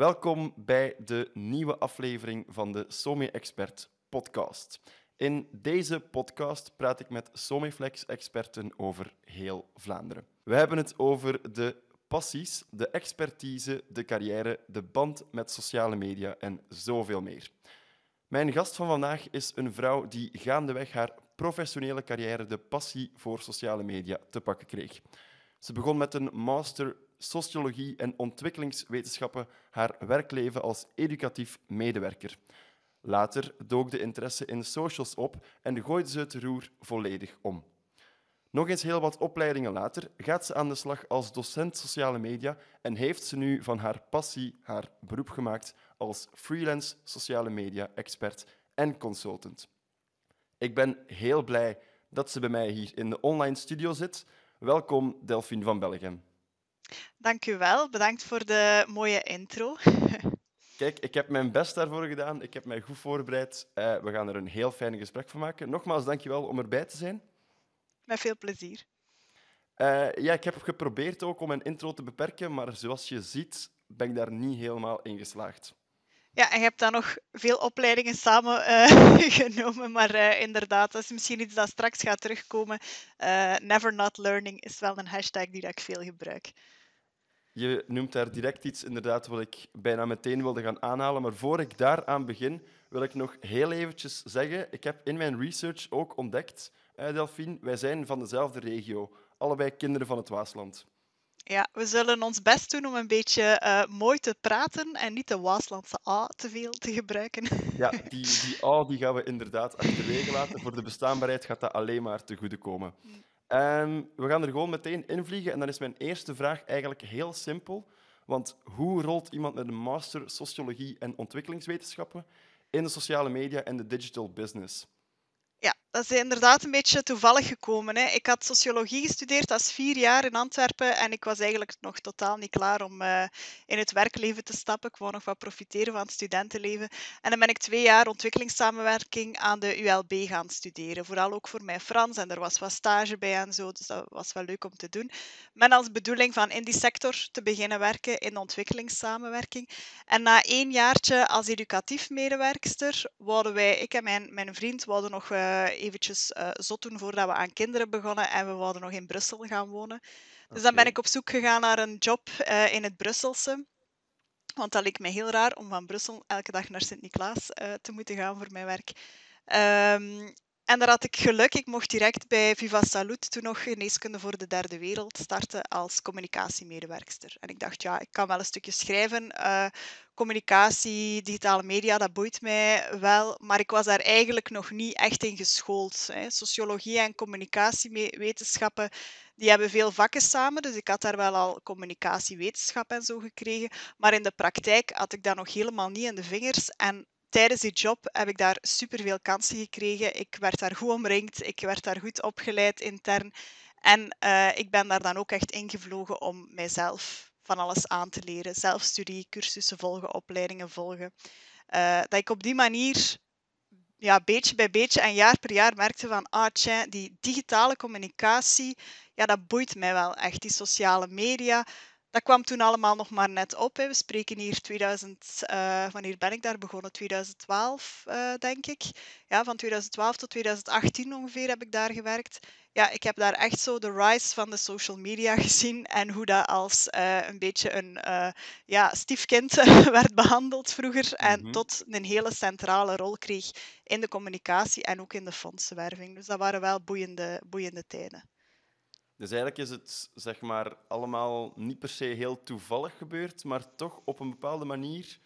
Welkom bij de nieuwe aflevering van de Somi Expert podcast. In deze podcast praat ik met Somiflex-experten over heel Vlaanderen. We hebben het over de passies, de expertise, de carrière, de band met sociale media en zoveel meer. Mijn gast van vandaag is een vrouw die gaandeweg haar professionele carrière de passie voor sociale media te pakken kreeg. Ze begon met een master sociologie en ontwikkelingswetenschappen haar werkleven als educatief medewerker. Later dook de interesse in socials op en gooide ze het roer volledig om. Nog eens heel wat opleidingen later gaat ze aan de slag als docent sociale media en heeft ze nu van haar passie haar beroep gemaakt als freelance sociale media expert en consultant. Ik ben heel blij dat ze bij mij hier in de online studio zit. Welkom, Delphine van Belgium. Dank u wel. Bedankt voor de mooie intro. Kijk, ik heb mijn best daarvoor gedaan. Ik heb mij goed voorbereid. Uh, we gaan er een heel fijn gesprek van maken. Nogmaals, dankjewel om erbij te zijn. Met veel plezier. Uh, ja, ik heb geprobeerd ook om mijn intro te beperken, maar zoals je ziet ben ik daar niet helemaal in geslaagd. Ja, en je hebt dan nog veel opleidingen samen uh, genomen, maar uh, inderdaad, dat is misschien iets dat straks gaat terugkomen. Never not learning is wel een hashtag die dat ik veel gebruik. Je noemt daar direct iets inderdaad wat ik bijna meteen wilde gaan aanhalen, maar voor ik daaraan begin, wil ik nog heel eventjes zeggen, ik heb in mijn research ook ontdekt, Delphine, wij zijn van dezelfde regio, allebei kinderen van het Waasland. Ja, we zullen ons best doen om een beetje uh, mooi te praten en niet de Waaslandse A te veel te gebruiken. Ja, die, die A die gaan we inderdaad achterwege laten. Voor de bestaanbaarheid gaat dat alleen maar te goede komen. Um, we gaan er gewoon meteen invliegen. En dan is mijn eerste vraag eigenlijk heel simpel. Want hoe rolt iemand met een master sociologie en ontwikkelingswetenschappen in de sociale media en de digital business? Ja, dat is inderdaad een beetje toevallig gekomen. Hè. Ik had sociologie gestudeerd als vier jaar in Antwerpen en ik was eigenlijk nog totaal niet klaar om uh, in het werkleven te stappen. Ik wou nog wat profiteren van het studentenleven. En dan ben ik twee jaar ontwikkelingssamenwerking aan de ULB gaan studeren. Vooral ook voor mijn Frans en er was wat stage bij en zo, dus dat was wel leuk om te doen. Met als bedoeling van in die sector te beginnen werken in ontwikkelingssamenwerking. En na één jaartje als educatief medewerkster wouden wij, ik en mijn, mijn vriend, wouden nog... Uh, eventjes uh, zot doen voordat we aan kinderen begonnen en we wilden nog in Brussel gaan wonen. Dus dan ben ik op zoek gegaan naar een job uh, in het Brusselse. Want dat leek mij heel raar om van Brussel elke dag naar Sint-Niklaas te moeten gaan voor mijn werk. Um, en daar had ik geluk. Ik mocht direct bij Viva Salut, toen nog geneeskunde voor de derde wereld, starten als communicatiemedewerkster. En ik dacht, ja, ik kan wel een stukje schrijven. Uh, communicatie, digitale media, dat boeit mij wel. Maar ik was daar eigenlijk nog niet echt in geschoold. Hè. Sociologie en communicatiewetenschappen, die hebben veel vakken samen. Dus ik had daar wel al communicatiewetenschap en zo gekregen. Maar in de praktijk had ik dat nog helemaal niet in de vingers. En tijdens die job heb ik daar superveel kansen gekregen. Ik werd daar goed omringd, ik werd daar goed opgeleid intern. En uh, ik ben daar dan ook echt ingevlogen om mijzelf van alles aan te leren. Zelfstudie, cursussen volgen, opleidingen volgen. Uh, dat ik op die manier ja, beetje bij beetje en jaar per jaar merkte van, ah die digitale communicatie, ja, dat boeit mij wel echt. Die sociale media, dat kwam toen allemaal nog maar net op. Hè. We spreken hier 2000, uh, eh, wanneer ben ik daar begonnen? 2012, uh, eh, denk ik. Ja, van 2012 tot 2018 ongeveer heb ik daar gewerkt. Ja, ik heb daar echt zo de rise van de social media gezien en hoe dat als uh, een beetje een ja, stiefkind werd behandeld vroeger en mm tot een hele centrale rol kreeg in de communicatie en ook in de fondsenwerving. Dus dat waren wel boeiende, boeiende tijden. Dus eigenlijk is het zeg maar, allemaal niet per se heel toevallig gebeurd, maar toch op een bepaalde manier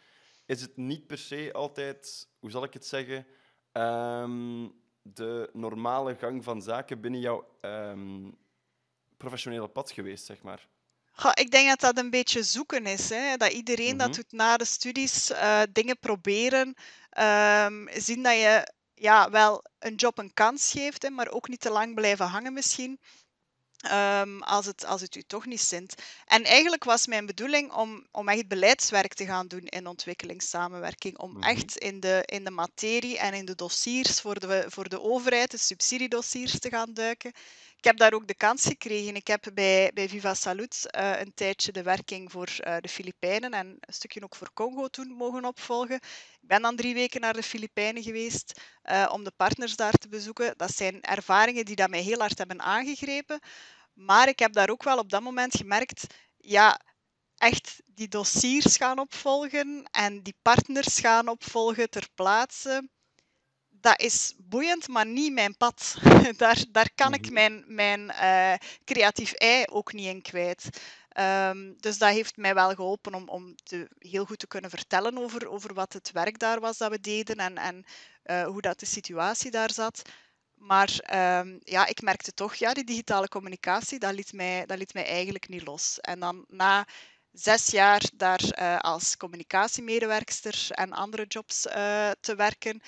is het niet per se altijd, hoe zal ik het zeggen, um, de normale gang van zaken binnen jouw um, professionele pad geweest, zeg maar. Goh, ik denk dat dat een beetje zoeken is. Hè? Dat iedereen mm -hmm. dat doet na de studies, uh, dingen proberen, um, zien dat je ja, wel een job een kans geeft, hè, maar ook niet te lang blijven hangen misschien. Ehm, als, het, als het u toch niet zint. En eigenlijk was mijn bedoeling om, om echt beleidswerk te gaan doen in ontwikkelingssamenwerking. Om Mhm. echt in de, in de materie en in de dossiers voor de, voor de overheid, de subsidiedossiers, te gaan duiken. Ik heb daar ook de kans gekregen. Ik heb bij, bij Viva Salut eh, een tijdje de werking voor eh, de Filipijnen en een stukje ook voor Congo toen mogen opvolgen. Ik ben dan drie weken naar de Filipijnen geweest eh, om de partners daar te bezoeken. Dat zijn ervaringen die dat mij heel hard hebben aangegrepen. Maar ik heb daar ook wel op dat moment gemerkt, ja, echt die dossiers gaan opvolgen en die partners gaan opvolgen ter plaatse. Dat is boeiend, maar niet mijn pad. daar, daar kan ik Mhm. mijn, mijn eh, creatief ei ook niet in kwijt. Ehm, dus dat heeft mij wel geholpen om, om te, heel goed te kunnen vertellen over, over wat het werk daar was dat we deden en, en eh, hoe dat de situatie daar zat. Maar ehm, ja, ik merkte toch, ja, die digitale communicatie, dat liet, mij, dat liet mij eigenlijk niet los. En dan na zes jaar daar eh, als communicatiemedewerkster en andere jobs eh, te werken,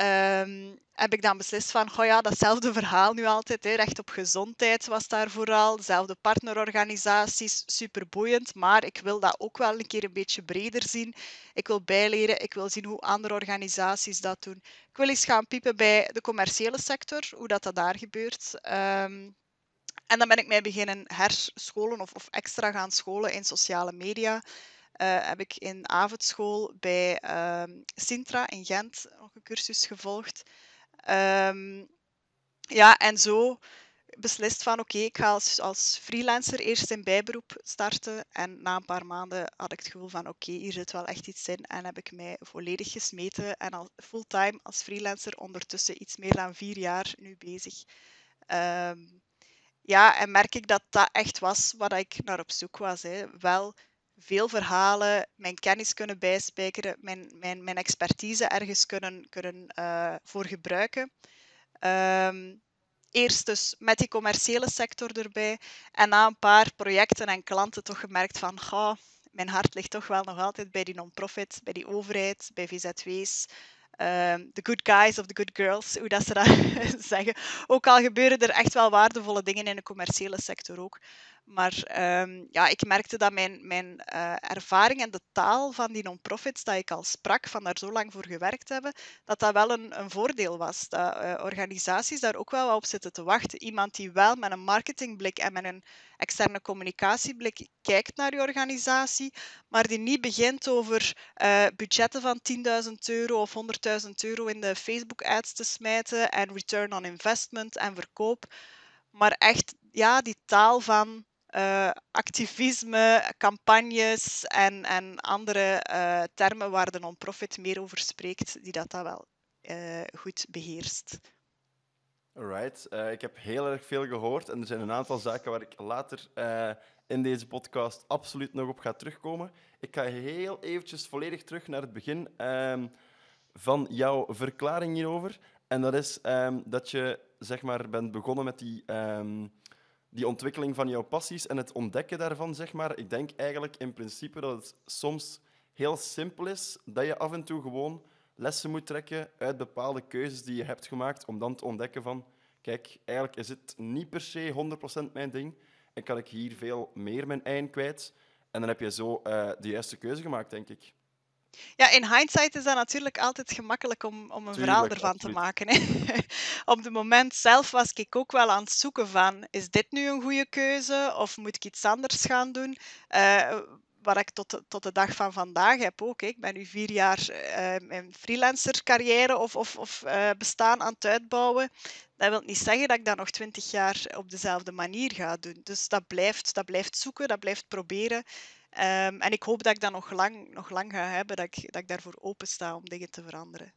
ehm, heb ik dan beslist van, oh ja, datzelfde verhaal nu altijd, hè, recht op gezondheid was daar vooral, dezelfde partnerorganisaties, superboeiend, maar ik wil dat ook wel een keer een beetje breder zien. Ik wil bijleren, ik wil zien hoe andere organisaties dat doen. Ik wil eens gaan piepen bij de commerciële sector, hoe dat, dat daar gebeurt. Ehm, en dan ben ik mij beginnen herscholen of, of extra gaan scholen in sociale media. Eh, heb ik in avondschool bij ehm, Sintra in Gent nog een cursus gevolgd. Ehm, ja, en zo beslist van oké, ik ga als, freelancer eerst in bijberoep starten. En na een paar maanden had ik het gevoel van oké, hier zit wel echt iets in. En heb ik mij volledig gesmeten en al fulltime als freelancer ondertussen iets meer dan vier jaar nu bezig. Ehm, ja, en merk ik dat dat echt was wat ik naar op zoek was. Hè. Wel veel verhalen, mijn kennis kunnen bijspijkeren, mijn, mijn, mijn expertise ergens kunnen, kunnen eh, voor gebruiken. Ehm, eerst dus met die commerciële sector erbij en na een paar projecten en klanten toch gemerkt van goh, mijn hart ligt toch wel nog altijd bij die non-profit, bij die overheid, bij VZW's. Ehm, the good guys of the good girls, hoe dat ze dat zeggen. Ook al gebeuren er echt wel waardevolle dingen in de commerciële sector ook. Maar ehm, ja, ik merkte dat mijn, mijn eh, ervaring en de taal van die non-profits, dat ik al sprak, van daar zo lang voor gewerkt hebben, dat dat wel een, een voordeel was. Dat eh, organisaties daar ook wel op zitten te wachten. Iemand die wel met een marketingblik en met een externe communicatieblik kijkt naar je organisatie, maar die niet begint over eh, budgetten van 10.000 euro of 100.000 euro in de Facebook-ads te smijten en return on investment en verkoop. Maar echt ja, die taal van eh, activisme, campagnes en, en andere eh, termen waar de non-profit meer over spreekt, die dat, wel eh, goed beheerst. Alright, ik heb heel erg veel gehoord en er zijn een aantal zaken waar ik later in deze podcast absoluut nog op ga terugkomen. Ik ga heel eventjes volledig terug naar het begin ehm, van jouw verklaring hierover. En dat is ehm, dat je zeg maar, bent begonnen met die, ehm, die ontwikkeling van jouw passies en het ontdekken daarvan. Zeg maar. Ik denk eigenlijk in principe dat het soms heel simpel is dat je af en toe gewoon lessen moet trekken uit bepaalde keuzes die je hebt gemaakt, om dan te ontdekken van, kijk, eigenlijk is het niet per se 100% mijn ding en kan ik hier veel meer mijn eind kwijt. En dan heb je zo eh, de juiste keuze gemaakt, denk ik. Ja, in hindsight is dat natuurlijk altijd gemakkelijk om, om een verhaal ervan absoluut. te maken. Hè. Op het moment zelf was ik ook wel aan het zoeken van, is dit nu een goede keuze of moet ik iets anders gaan doen? Eh, wat ik tot de, tot de dag van vandaag heb ook. hè. Ik ben nu vier jaar eh, mijn freelancer carrière of, of, of eh, bestaan aan het uitbouwen. Dat wil niet zeggen dat ik dat nog twintig jaar op dezelfde manier ga doen. Dus dat blijft, dat blijft zoeken, dat blijft proberen. Ehm, en ik hoop dat ik dat nog lang, nog lang ga hebben, dat ik, dat ik daarvoor open sta om dingen te veranderen.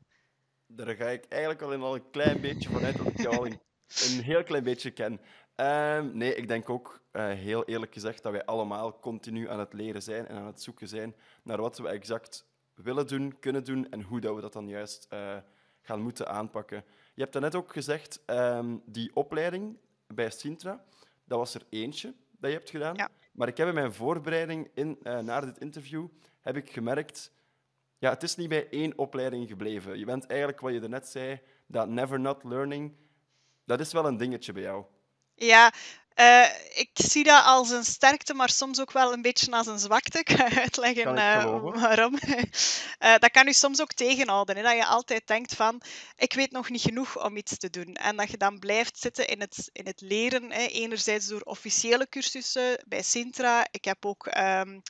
Daar ga ik eigenlijk al, in al een klein beetje vanuit dat ik jou al een, een heel klein beetje ken. Ehm, nee, ik denk ook, eh, heel eerlijk gezegd, dat wij allemaal continu aan het leren zijn en aan het zoeken zijn naar wat we exact willen doen, kunnen doen en hoe dat we dat dan juist eh, gaan moeten aanpakken. Je hebt daarnet ook gezegd, ehm, die opleiding bij Sintra, dat was er eentje dat je hebt gedaan. Ja. Maar ik heb in mijn voorbereiding in, eh, naar dit interview heb ik gemerkt ja, het is niet bij één opleiding gebleven. Je bent eigenlijk, wat je daarnet zei, dat never not learning, dat is wel een dingetje bij jou. Ja, Uh, ik zie dat als een sterkte, maar soms ook wel een beetje als een zwakte. Ik ga uitleggen uh, waarom. Uh, dat kan u soms ook tegenhouden. Hè? Dat je altijd denkt van, ik weet nog niet genoeg om iets te doen. En dat je dan blijft zitten in het, in het leren. Hè? Enerzijds door officiële cursussen bij Sintra. Ik heb ook... Um,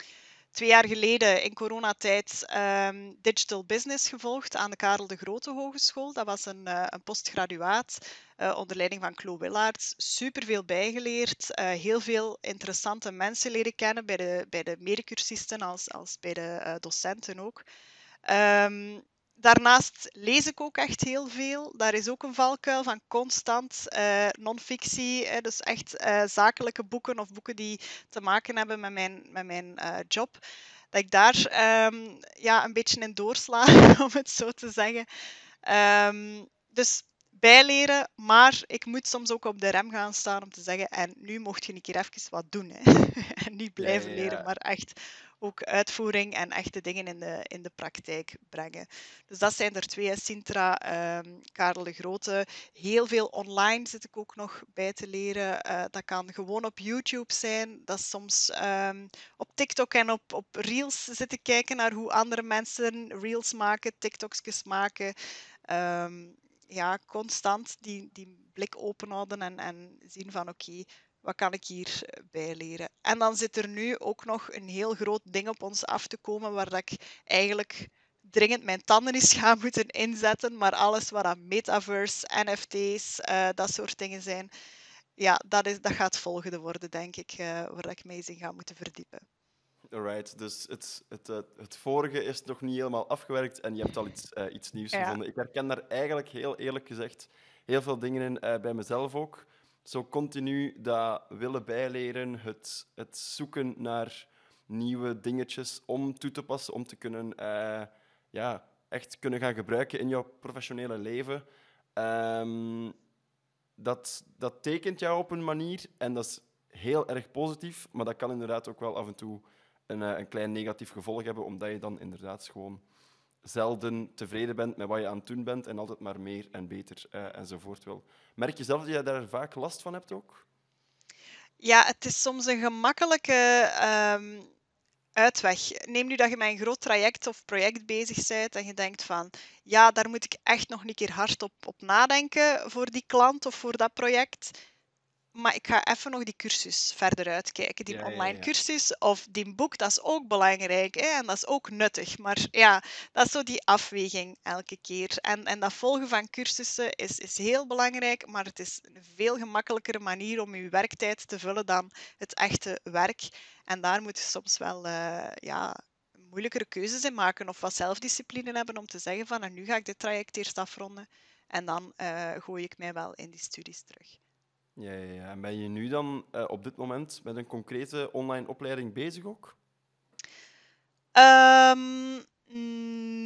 twee jaar geleden in coronatijd um, digital business gevolgd aan de Karel de Grote Hogeschool. Dat was een, uh, een postgraduaat uh, onder leiding van Chloe Willaerts. Super veel bijgeleerd, uh, heel veel interessante mensen leren kennen bij de, bij de medecursisten als, als bij de docenten ook. Um, Daarnaast lees ik ook echt heel veel. Daar is ook een valkuil van constant uh, non-fictie, dus echt uh, zakelijke boeken of boeken die te maken hebben met mijn, met mijn uh, job. Dat ik daar um, ja, een beetje in doorsla, om het zo te zeggen. Um, dus bijleren, maar ik moet soms ook op de rem gaan staan om te zeggen, en nu mocht je een keer even wat doen. Hè. en niet blijven ja, ja, ja. leren, maar echt ook uitvoering en echte dingen in de, in de praktijk brengen. Dus dat zijn er twee, Sintra, um, Karel de Grote. Heel veel online zit ik ook nog bij te leren. Uh, dat kan gewoon op YouTube zijn. Dat is soms um, op TikTok en op, op Reels zitten kijken naar hoe andere mensen Reels maken, TikToks maken. Um, ja, constant die, die blik open houden en, en zien van oké, wat kan ik hierbij eh, leren? En dan zit er nu ook nog een heel groot ding op ons af te komen waar dat ik eigenlijk dringend mijn tanden eens ga moeten inzetten. Maar alles wat aan metaverse, NFT's, eh, dat soort dingen zijn, ja, dat, is, dat gaat volgende worden, denk ik, uh, waar ik eens in ga moeten verdiepen. Alright, dus het, het, het, vorige is nog niet helemaal afgewerkt en je hebt al iets, uh, iets nieuws gevonden. Ik herken daar eigenlijk heel eerlijk gezegd heel veel dingen in bij mezelf ook zo continu dat willen bijleren, het, het zoeken naar nieuwe dingetjes om toe te passen, om te kunnen, uh, ja, echt kunnen gaan gebruiken in jouw professionele leven. Um, dat, dat tekent jou op een manier en dat is heel erg positief, maar dat kan inderdaad ook wel af en toe een, uh, een klein negatief gevolg hebben, omdat je dan inderdaad gewoon zelden tevreden bent met wat je aan het doen bent en altijd maar meer en beter uh, enzovoort wil. Merk je zelf dat je daar vaak last van hebt ook? Ja, het is soms een gemakkelijke um, uitweg. Neem nu dat je met een groot traject of project bezig bent en je denkt van ja, daar moet ik echt nog een keer hard op, op nadenken voor die klant of voor dat project maar ik ga even nog die cursus verder uitkijken. Die online cursus of die boek, dat is ook belangrijk hè? en dat is ook nuttig. Maar ja, dat is zo die afweging elke keer. En, en dat volgen van cursussen is, is heel belangrijk, maar het is een veel gemakkelijkere manier om je werktijd te vullen dan het echte werk. En daar moet je soms wel uh, ja, moeilijkere keuzes in maken of wat zelfdiscipline hebben om te zeggen van nou, nu ga ik dit traject eerst afronden en dan uh, gooi ik mij wel in die studies terug. Ja, ja, ja. En ben je nu dan uh, op dit moment met een concrete online opleiding bezig ook? Um,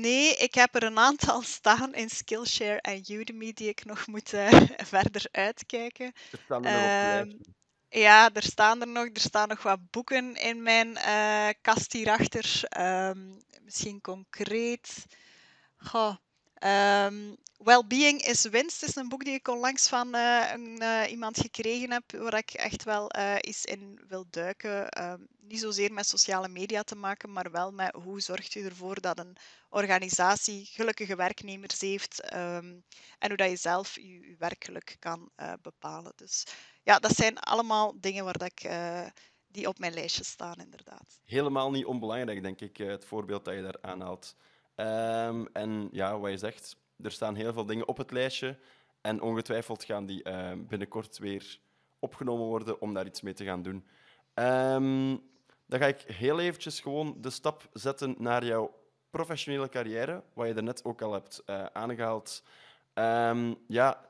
nee, ik heb er een aantal staan in Skillshare en Udemy die ik nog moet uh, verder uitkijken. Er staan er nog um, Ja, er staan er nog. Er staan nog wat boeken in mijn uh, kast hierachter. Um, misschien concreet. Goh, Um, Wellbeing is winst is een boek die ik onlangs van uh, een, uh, iemand gekregen heb, waar ik echt wel eens in wil duiken. Um, niet zozeer met sociale media te maken, maar wel met hoe zorgt je ervoor dat een organisatie gelukkige werknemers heeft um, en hoe dat je zelf je, werkgeluk kan bepalen. Dus ja, dat zijn allemaal dingen waar dat ik die op mijn lijstje staan, inderdaad. Helemaal niet onbelangrijk, denk ik, het voorbeeld dat je daar aanhaalt. Um, en ja, wat je zegt, er staan heel veel dingen op het lijstje. En ongetwijfeld gaan die uh, binnenkort weer opgenomen worden om daar iets mee te gaan doen. Um, dan ga ik heel eventjes gewoon de stap zetten naar jouw professionele carrière, wat je daarnet ook al hebt uh, aangehaald. Um, ja,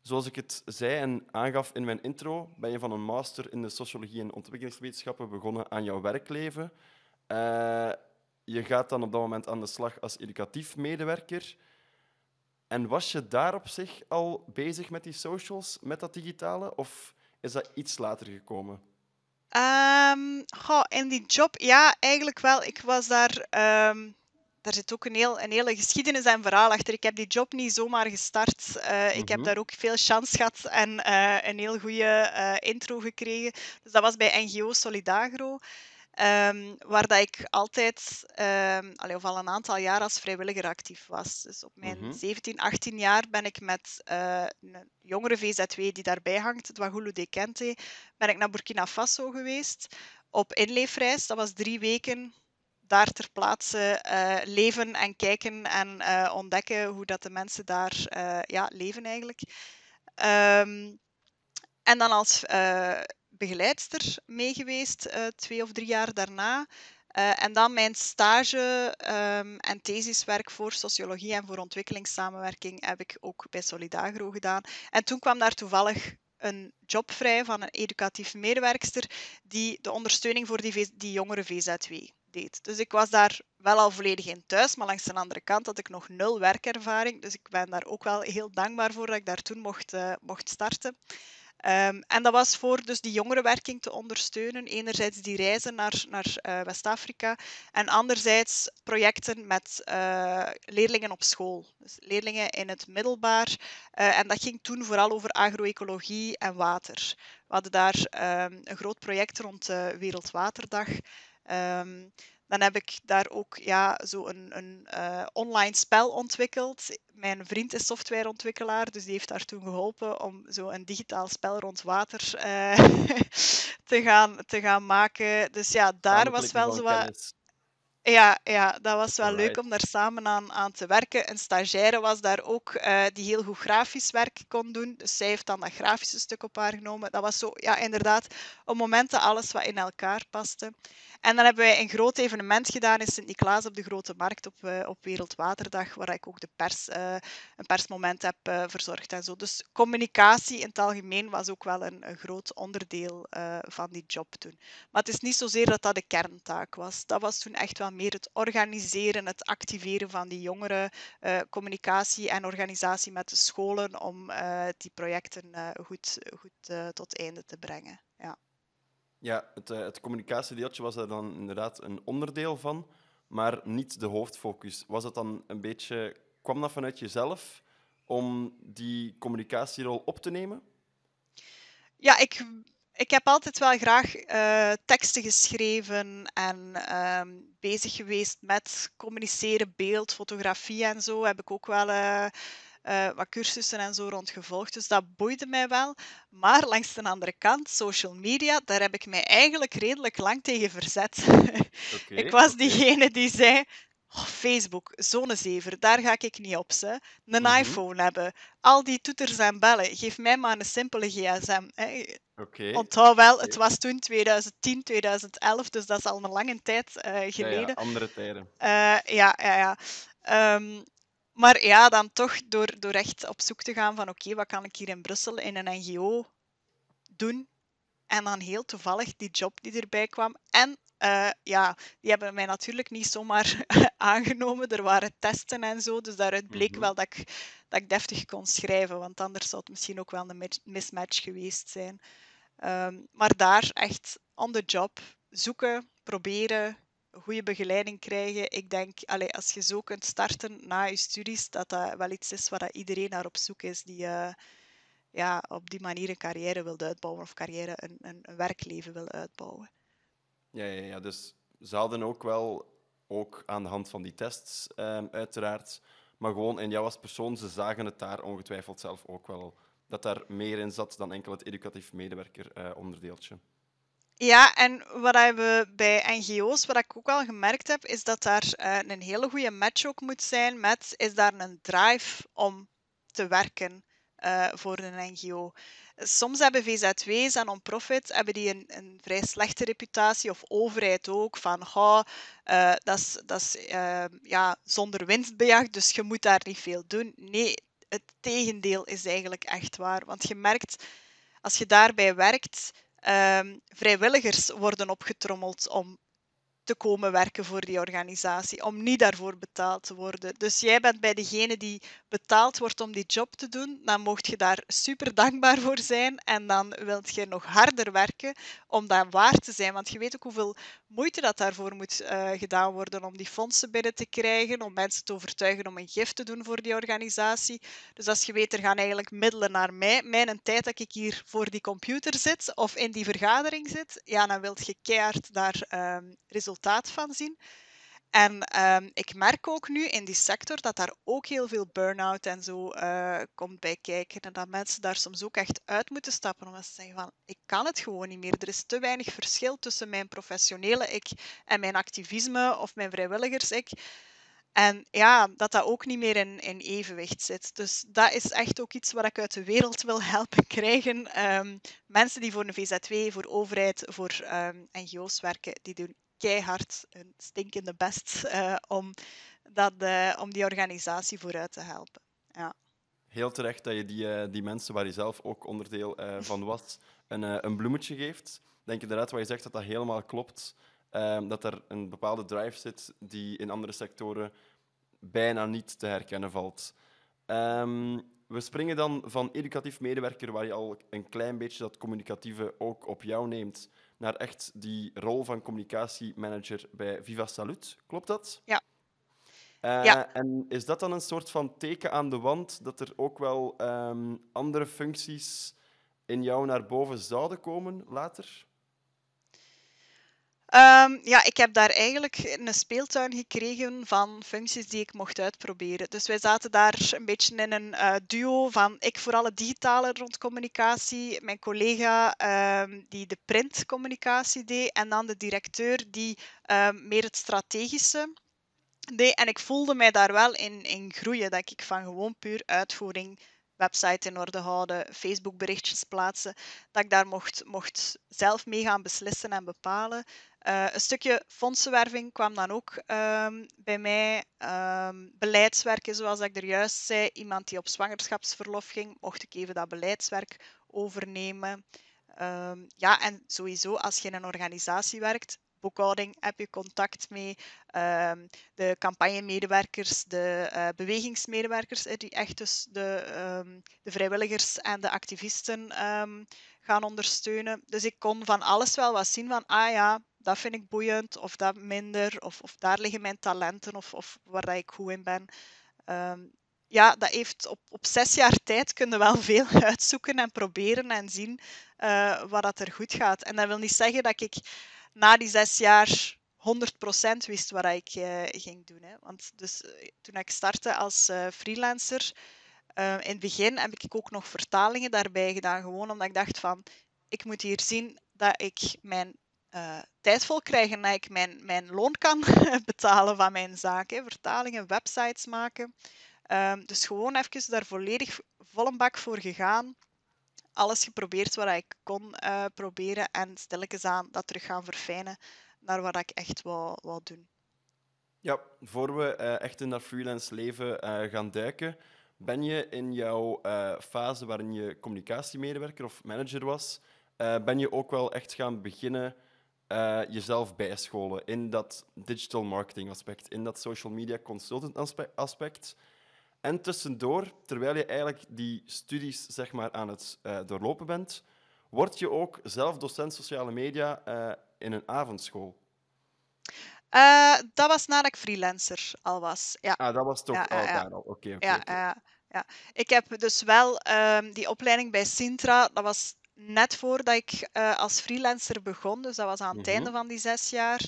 zoals ik het zei en aangaf in mijn intro, ben je van een master in de sociologie en ontwikkelingswetenschappen begonnen aan jouw werkleven. Uh, je gaat dan op dat moment aan de slag als educatief medewerker. En was je daar op zich al bezig met die socials, met dat digitale, of is dat iets later gekomen? Um, goh, in die job, ja, eigenlijk wel. Ik was daar um, daar zit ook een, heel, een hele geschiedenis en verhaal achter. Ik heb die job niet zomaar gestart. Uh, Ik heb Mhm. daar ook veel chance gehad en eh, een heel goede eh, intro gekregen. Dus dat was bij NGO Solidagro. Ehm, waar dat ik altijd, ehm allee, of al een aantal jaar als vrijwilliger actief was. Dus op mijn Mhm. 17, 18 jaar ben ik met eh, een jongere VZW die daarbij hangt, het Wagulu de Kente, ben ik naar Burkina Faso geweest op inleefreis. Dat was drie weken daar ter plaatse eh, leven en kijken en eh, ontdekken hoe dat de mensen daar ja, leven eigenlijk. Ehm, en dan als begeleidster meegeweest, eh, twee of drie jaar daarna. Eh, en dan mijn stage ehm, en thesiswerk voor sociologie en voor ontwikkelingssamenwerking heb ik ook bij Solidagro gedaan. En toen kwam daar toevallig een job vrij van een educatief medewerkster die de ondersteuning voor die, die jongere VZW deed. Dus ik was daar wel al volledig in thuis, maar langs de andere kant had ik nog nul werkervaring. Dus ik ben daar ook wel heel dankbaar voor dat ik daar toen mocht, eh, mocht starten. Ehm, en dat was voor dus die jongerenwerking te ondersteunen. Enerzijds die reizen naar, naar eh, West-Afrika en anderzijds projecten met eh, leerlingen op school. Dus leerlingen in het middelbaar. Eh, en dat ging toen vooral over agroecologie en water. We hadden daar ehm, een groot project rond de Wereldwaterdag. Ehm, dan heb ik daar ook ja, zo een, een eh, online spel ontwikkeld. Mijn vriend is softwareontwikkelaar, dus die heeft daar toen geholpen om zo een digitaal spel rond water eh, te, gaan, te gaan maken. Dus ja, daar was wel zo wat... Ja, ja, dat was wel leuk om daar samen aan, aan te werken. Een stagiaire was daar ook eh, die heel goed grafisch werk kon doen. Dus zij heeft dan dat grafische stuk op haar genomen. Dat was zo, ja, inderdaad, op momenten alles wat in elkaar paste. En dan hebben wij een groot evenement gedaan in Sint-Niklaas op de Grote Markt op, eh, op Wereldwaterdag, waar ik ook de pers, eh, een persmoment heb eh, verzorgd en zo. Dus communicatie in het algemeen was ook wel een, groot onderdeel van die job toen. Maar het is niet zozeer dat dat de kerntaak was. Dat was toen echt wel meer het organiseren, het activeren van die jongeren, communicatie en organisatie met de scholen om die projecten goed, goed tot einde te brengen. Ja. Ja, het, eh, het communicatiedeeltje was daar dan inderdaad een onderdeel van, maar niet de hoofdfocus. Was het dan een beetje, kwam dat vanuit jezelf om die communicatierol op te nemen? Ja, ik, ik heb altijd wel graag eh, teksten geschreven en ehm, bezig geweest met communiceren, beeld, fotografie en zo. Heb ik ook wel eh, eh, wat cursussen en zo rond gevolgd. Dus dat boeide mij wel. Maar langs de andere kant, social media, daar heb ik mij eigenlijk redelijk lang tegen verzet. Ik was diegene die zei. "Oh, Facebook, zonnezever, daar ga ik niet op. Ze. Een Mhm. iPhone hebben, al die toeters en bellen. Geef mij maar een simpele gsm. Hè. Onthoud wel, het was toen 2010, 2011, dus dat is al een lange tijd eh, Ja, ja, geleden. andere tijden. Eh, ja, ja, ja. Ehm, maar ja, dan toch door, door echt op zoek te gaan van oké, wat kan ik hier in Brussel in een NGO doen? En dan heel toevallig die job die erbij kwam. En eh, ja, die hebben mij natuurlijk niet zomaar aangenomen. Er waren testen en zo, dus daaruit bleek Mhm. wel dat ik, dat ik deftig kon schrijven, want anders zou het misschien ook wel een mis- mismatch geweest zijn. Ehm, maar daar echt on the job zoeken, proberen, goede begeleiding krijgen. Ik denk, als je zo kunt starten na je studies, dat dat wel iets is waar dat iedereen naar op zoek is, die eh, ja, op die manier een carrière wil uitbouwen of carrière, een, een, een werkleven wil uitbouwen. Ja, ja, ja, dus ze hadden ook wel, ook aan de hand van die tests, ehm, uiteraard, maar gewoon in jou als persoon, ze zagen het daar ongetwijfeld zelf ook wel, dat daar meer in zat dan enkel het educatief medewerker eh, onderdeeltje. Ja, en wat we bij NGO's, wat ik ook wel gemerkt heb, is dat daar eh, een hele goede match ook moet zijn met, is daar een drive om te werken eh, voor een NGO. Soms hebben VZW's en non-profit hebben die een, een vrij slechte reputatie, of overheid ook, van goh, eh, dat is, dat is eh, ja, zonder winstbejag, dus je moet daar niet veel doen. Nee, het tegendeel is eigenlijk echt waar. Want je merkt, als je daarbij werkt, Ehm, vrijwilligers worden opgetrommeld om komen werken voor die organisatie, om niet daarvoor betaald te worden. Dus jij bent bij degene die betaald wordt om die job te doen, dan mocht je daar super dankbaar voor zijn en dan wilt je nog harder werken om dat waar te zijn. Want je weet ook hoeveel moeite dat daarvoor moet uh, gedaan worden om die fondsen binnen te krijgen, om mensen te overtuigen om een gift te doen voor die organisatie. Dus als je weet, er gaan eigenlijk middelen naar mij, mijn tijd dat ik hier voor die computer zit of in die vergadering zit, ja, dan wilt je keihard daar um, resultaat van zien. En um, ik merk ook nu in die sector dat daar ook heel veel burn-out en zo uh, komt bij kijken. En dat mensen daar soms ook echt uit moeten stappen omdat ze zeggen van ik kan het gewoon niet meer. Er is te weinig verschil tussen mijn professionele ik en mijn activisme of mijn vrijwilligers-ik. En ja, dat dat ook niet meer in, in evenwicht zit. Dus dat is echt ook iets wat ik uit de wereld wil helpen krijgen. Um, mensen die voor een VZW, voor overheid, voor um, NGO's werken, die doen keihard een stinkende best uh, om, dat, uh, om die organisatie vooruit te helpen. Ja. Heel terecht dat je die, uh, die mensen waar je zelf ook onderdeel van was, een, een bloemetje geeft. Denk inderdaad wat je zegt dat dat helemaal klopt. Dat er een bepaalde drive zit die in andere sectoren bijna niet te herkennen valt. Um, we springen dan van educatief medewerker, waar je al een klein beetje dat communicatieve ook op jou neemt, naar echt die rol van communicatiemanager bij Viva Salut. Klopt dat? Ja. Uh, ja. En is dat dan een soort van teken aan de wand dat er ook wel um, andere functies in jou naar boven zouden komen later? Um, ja, ik heb daar eigenlijk een speeltuin gekregen van functies die ik mocht uitproberen. Dus wij zaten daar een beetje in een uh, duo van ik voor alle digitale rond communicatie, mijn collega um, die de printcommunicatie deed en dan de directeur die um, meer het strategische deed. En ik voelde mij daar wel in, in groeien, dat ik van gewoon puur uitvoering website in orde houden, Facebook berichtjes plaatsen, dat ik daar mocht, mocht zelf mee gaan beslissen en bepalen. Uh, een stukje fondsenwerving kwam dan ook um, bij mij. Um, beleidswerken, zoals ik er juist zei. Iemand die op zwangerschapsverlof ging, mocht ik even dat beleidswerk overnemen. Um, ja, en sowieso, als je in een organisatie werkt, boekhouding heb je contact mee. Um, de campagnemedewerkers, de uh, bewegingsmedewerkers, die echt dus de, um, de vrijwilligers en de activisten um, gaan ondersteunen. Dus ik kon van alles wel wat zien van, ah ja, dat vind ik boeiend, of dat minder, of, of daar liggen mijn talenten, of, of waar dat ik goed in ben. ja, dat heeft op, op zes jaar tijd kunnen wel veel uitzoeken en proberen en zien uh, wat dat er goed gaat. En dat wil niet zeggen dat ik na die zes jaar 100% wist wat ik uh, ging doen. Hè. Want dus, uh, toen ik startte als uh, freelancer, in het begin heb ik ook nog vertalingen daarbij gedaan. Gewoon omdat ik dacht van, ik moet hier zien dat ik mijn tijd vol krijg en dat ik mijn, mijn loon kan betalen van mijn zaken. Vertalingen, websites maken. Um, dus gewoon even daar volledig vol een bak voor gegaan alles geprobeerd wat ik kon uh, proberen en stilletjes aan dat terug gaan verfijnen naar wat ik echt wou, doen. Ja, voor we uh, echt in dat freelance leven uh, gaan duiken, ben je in jouw fase waarin je communicatiemedewerker of manager was, ben je ook wel echt gaan beginnen jezelf bijscholen in dat digital marketing aspect, in dat social media consultant aspect. En tussendoor, terwijl je eigenlijk die studies zeg maar, aan het uh, doorlopen bent, word je ook zelf docent sociale media uh, in een avondschool. Uh, dat was nadat ik freelancer al was. Ja. Ah, dat was toch ja, al daar al. Oké, okay, okay, ja, okay. ja, Ik heb dus wel um, die opleiding bij Sintra, dat was net voordat ik als freelancer begon, dus dat was aan het mm -hmm. einde van die zes jaar.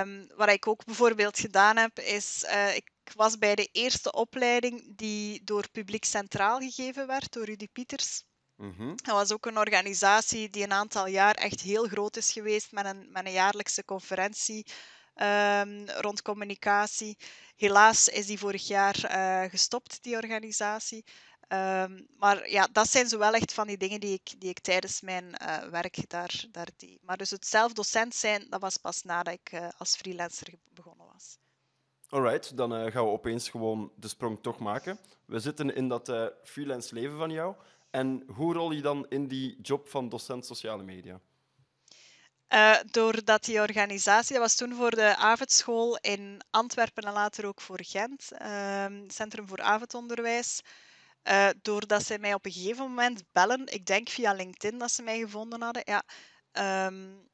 Um, wat ik ook bijvoorbeeld gedaan heb, is ik ik was bij de eerste opleiding die door Publiek Centraal gegeven werd, door Rudy Pieters. Mm Dat was ook een organisatie die een aantal jaar echt heel groot is geweest met een, met een jaarlijkse conferentie um, rond communicatie. Helaas is die vorig jaar uh, gestopt, die organisatie. Um, maar ja, dat zijn zo wel echt van die dingen die ik, die ik tijdens mijn uh, werk daar, daar deed. Maar dus het zelf docent zijn, dat was pas nadat ik uh, als freelancer begonnen was. Alright, dan uh, gaan we opeens gewoon de sprong toch maken. We zitten in dat uh, freelance leven van jou. En hoe rol je dan in die job van docent sociale media? Uh, doordat die organisatie, dat was toen voor de avondschool in Antwerpen en later ook voor Gent, uh, Centrum voor Avondonderwijs. Doordat zij mij op een gegeven moment bellen, ik denk via LinkedIn dat ze mij gevonden hadden. Ja, um,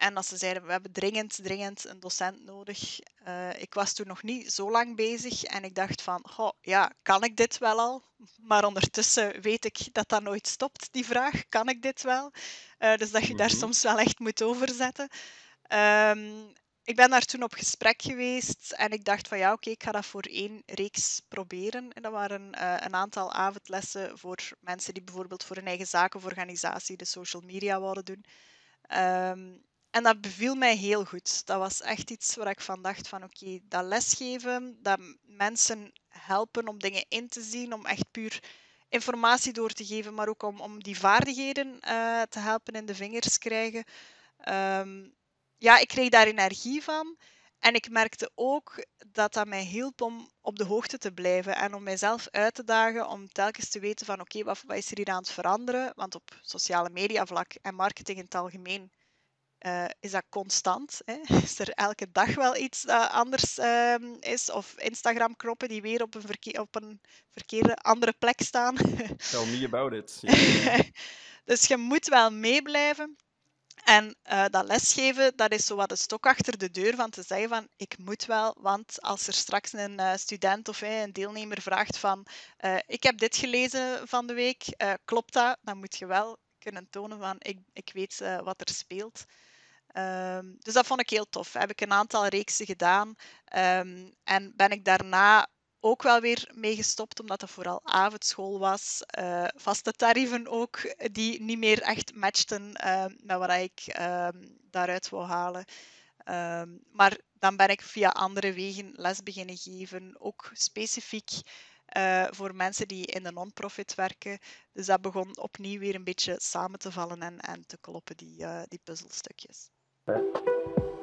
en dat ze zeiden, we hebben dringend, dringend een docent nodig. Uh, ik was toen nog niet zo lang bezig en ik dacht van, oh, ja, kan ik dit wel al? Maar ondertussen weet ik dat dat nooit stopt, die vraag. Kan ik dit wel? Uh, dus dat je daar mhm. soms wel echt moet overzetten. Um, ik ben daar toen op gesprek geweest en ik dacht van ja, oké, ik ga dat voor één reeks proberen. En dat waren uh, een aantal avondlessen voor mensen die bijvoorbeeld voor een eigen zaak of organisatie de social media wilden doen. Um, en dat beviel mij heel goed. Dat was echt iets waar ik van dacht van oké, dat lesgeven, dat mensen helpen om dingen in te zien, om echt puur informatie door te geven, maar ook om, om die vaardigheden uh, te helpen in de vingers krijgen. Um, ja, ik kreeg daar energie van. En ik merkte ook dat dat mij hielp om op de hoogte te blijven en om mijzelf uit te dagen om telkens te weten van oké, wat, wat, is er hier aan het veranderen? Want op sociale media vlak en marketing in het algemeen uh, is dat constant. Hè? Is er elke dag wel iets dat anders uh, is? Of Instagram-knoppen die weer op een, verkeer, op een verkeerde andere plek staan? Tell me about it. dus je moet wel meeblijven. En uh, dat lesgeven, dat is zo wat de stok achter de deur van te zeggen van ik moet wel, want als er straks een uh, student of een deelnemer vraagt van ik heb dit gelezen van de week, klopt dat? Dan moet je wel kunnen tonen van ik, ik weet wat er speelt. Um, dus dat vond ik heel tof. Heb ik een aantal reeksen gedaan. Um, en ben ik daarna ook wel weer mee gestopt, omdat het vooral avondschool was. Uh, vaste tarieven ook, die niet meer echt matchten uh, met wat ik daaruit wou halen. maar dan ben ik via andere wegen les beginnen geven, ook specifiek uh, voor mensen die in de non-profit werken. Dus dat begon opnieuw weer een beetje samen te vallen en, en te kloppen, die, uh, die puzzelstukjes. ね。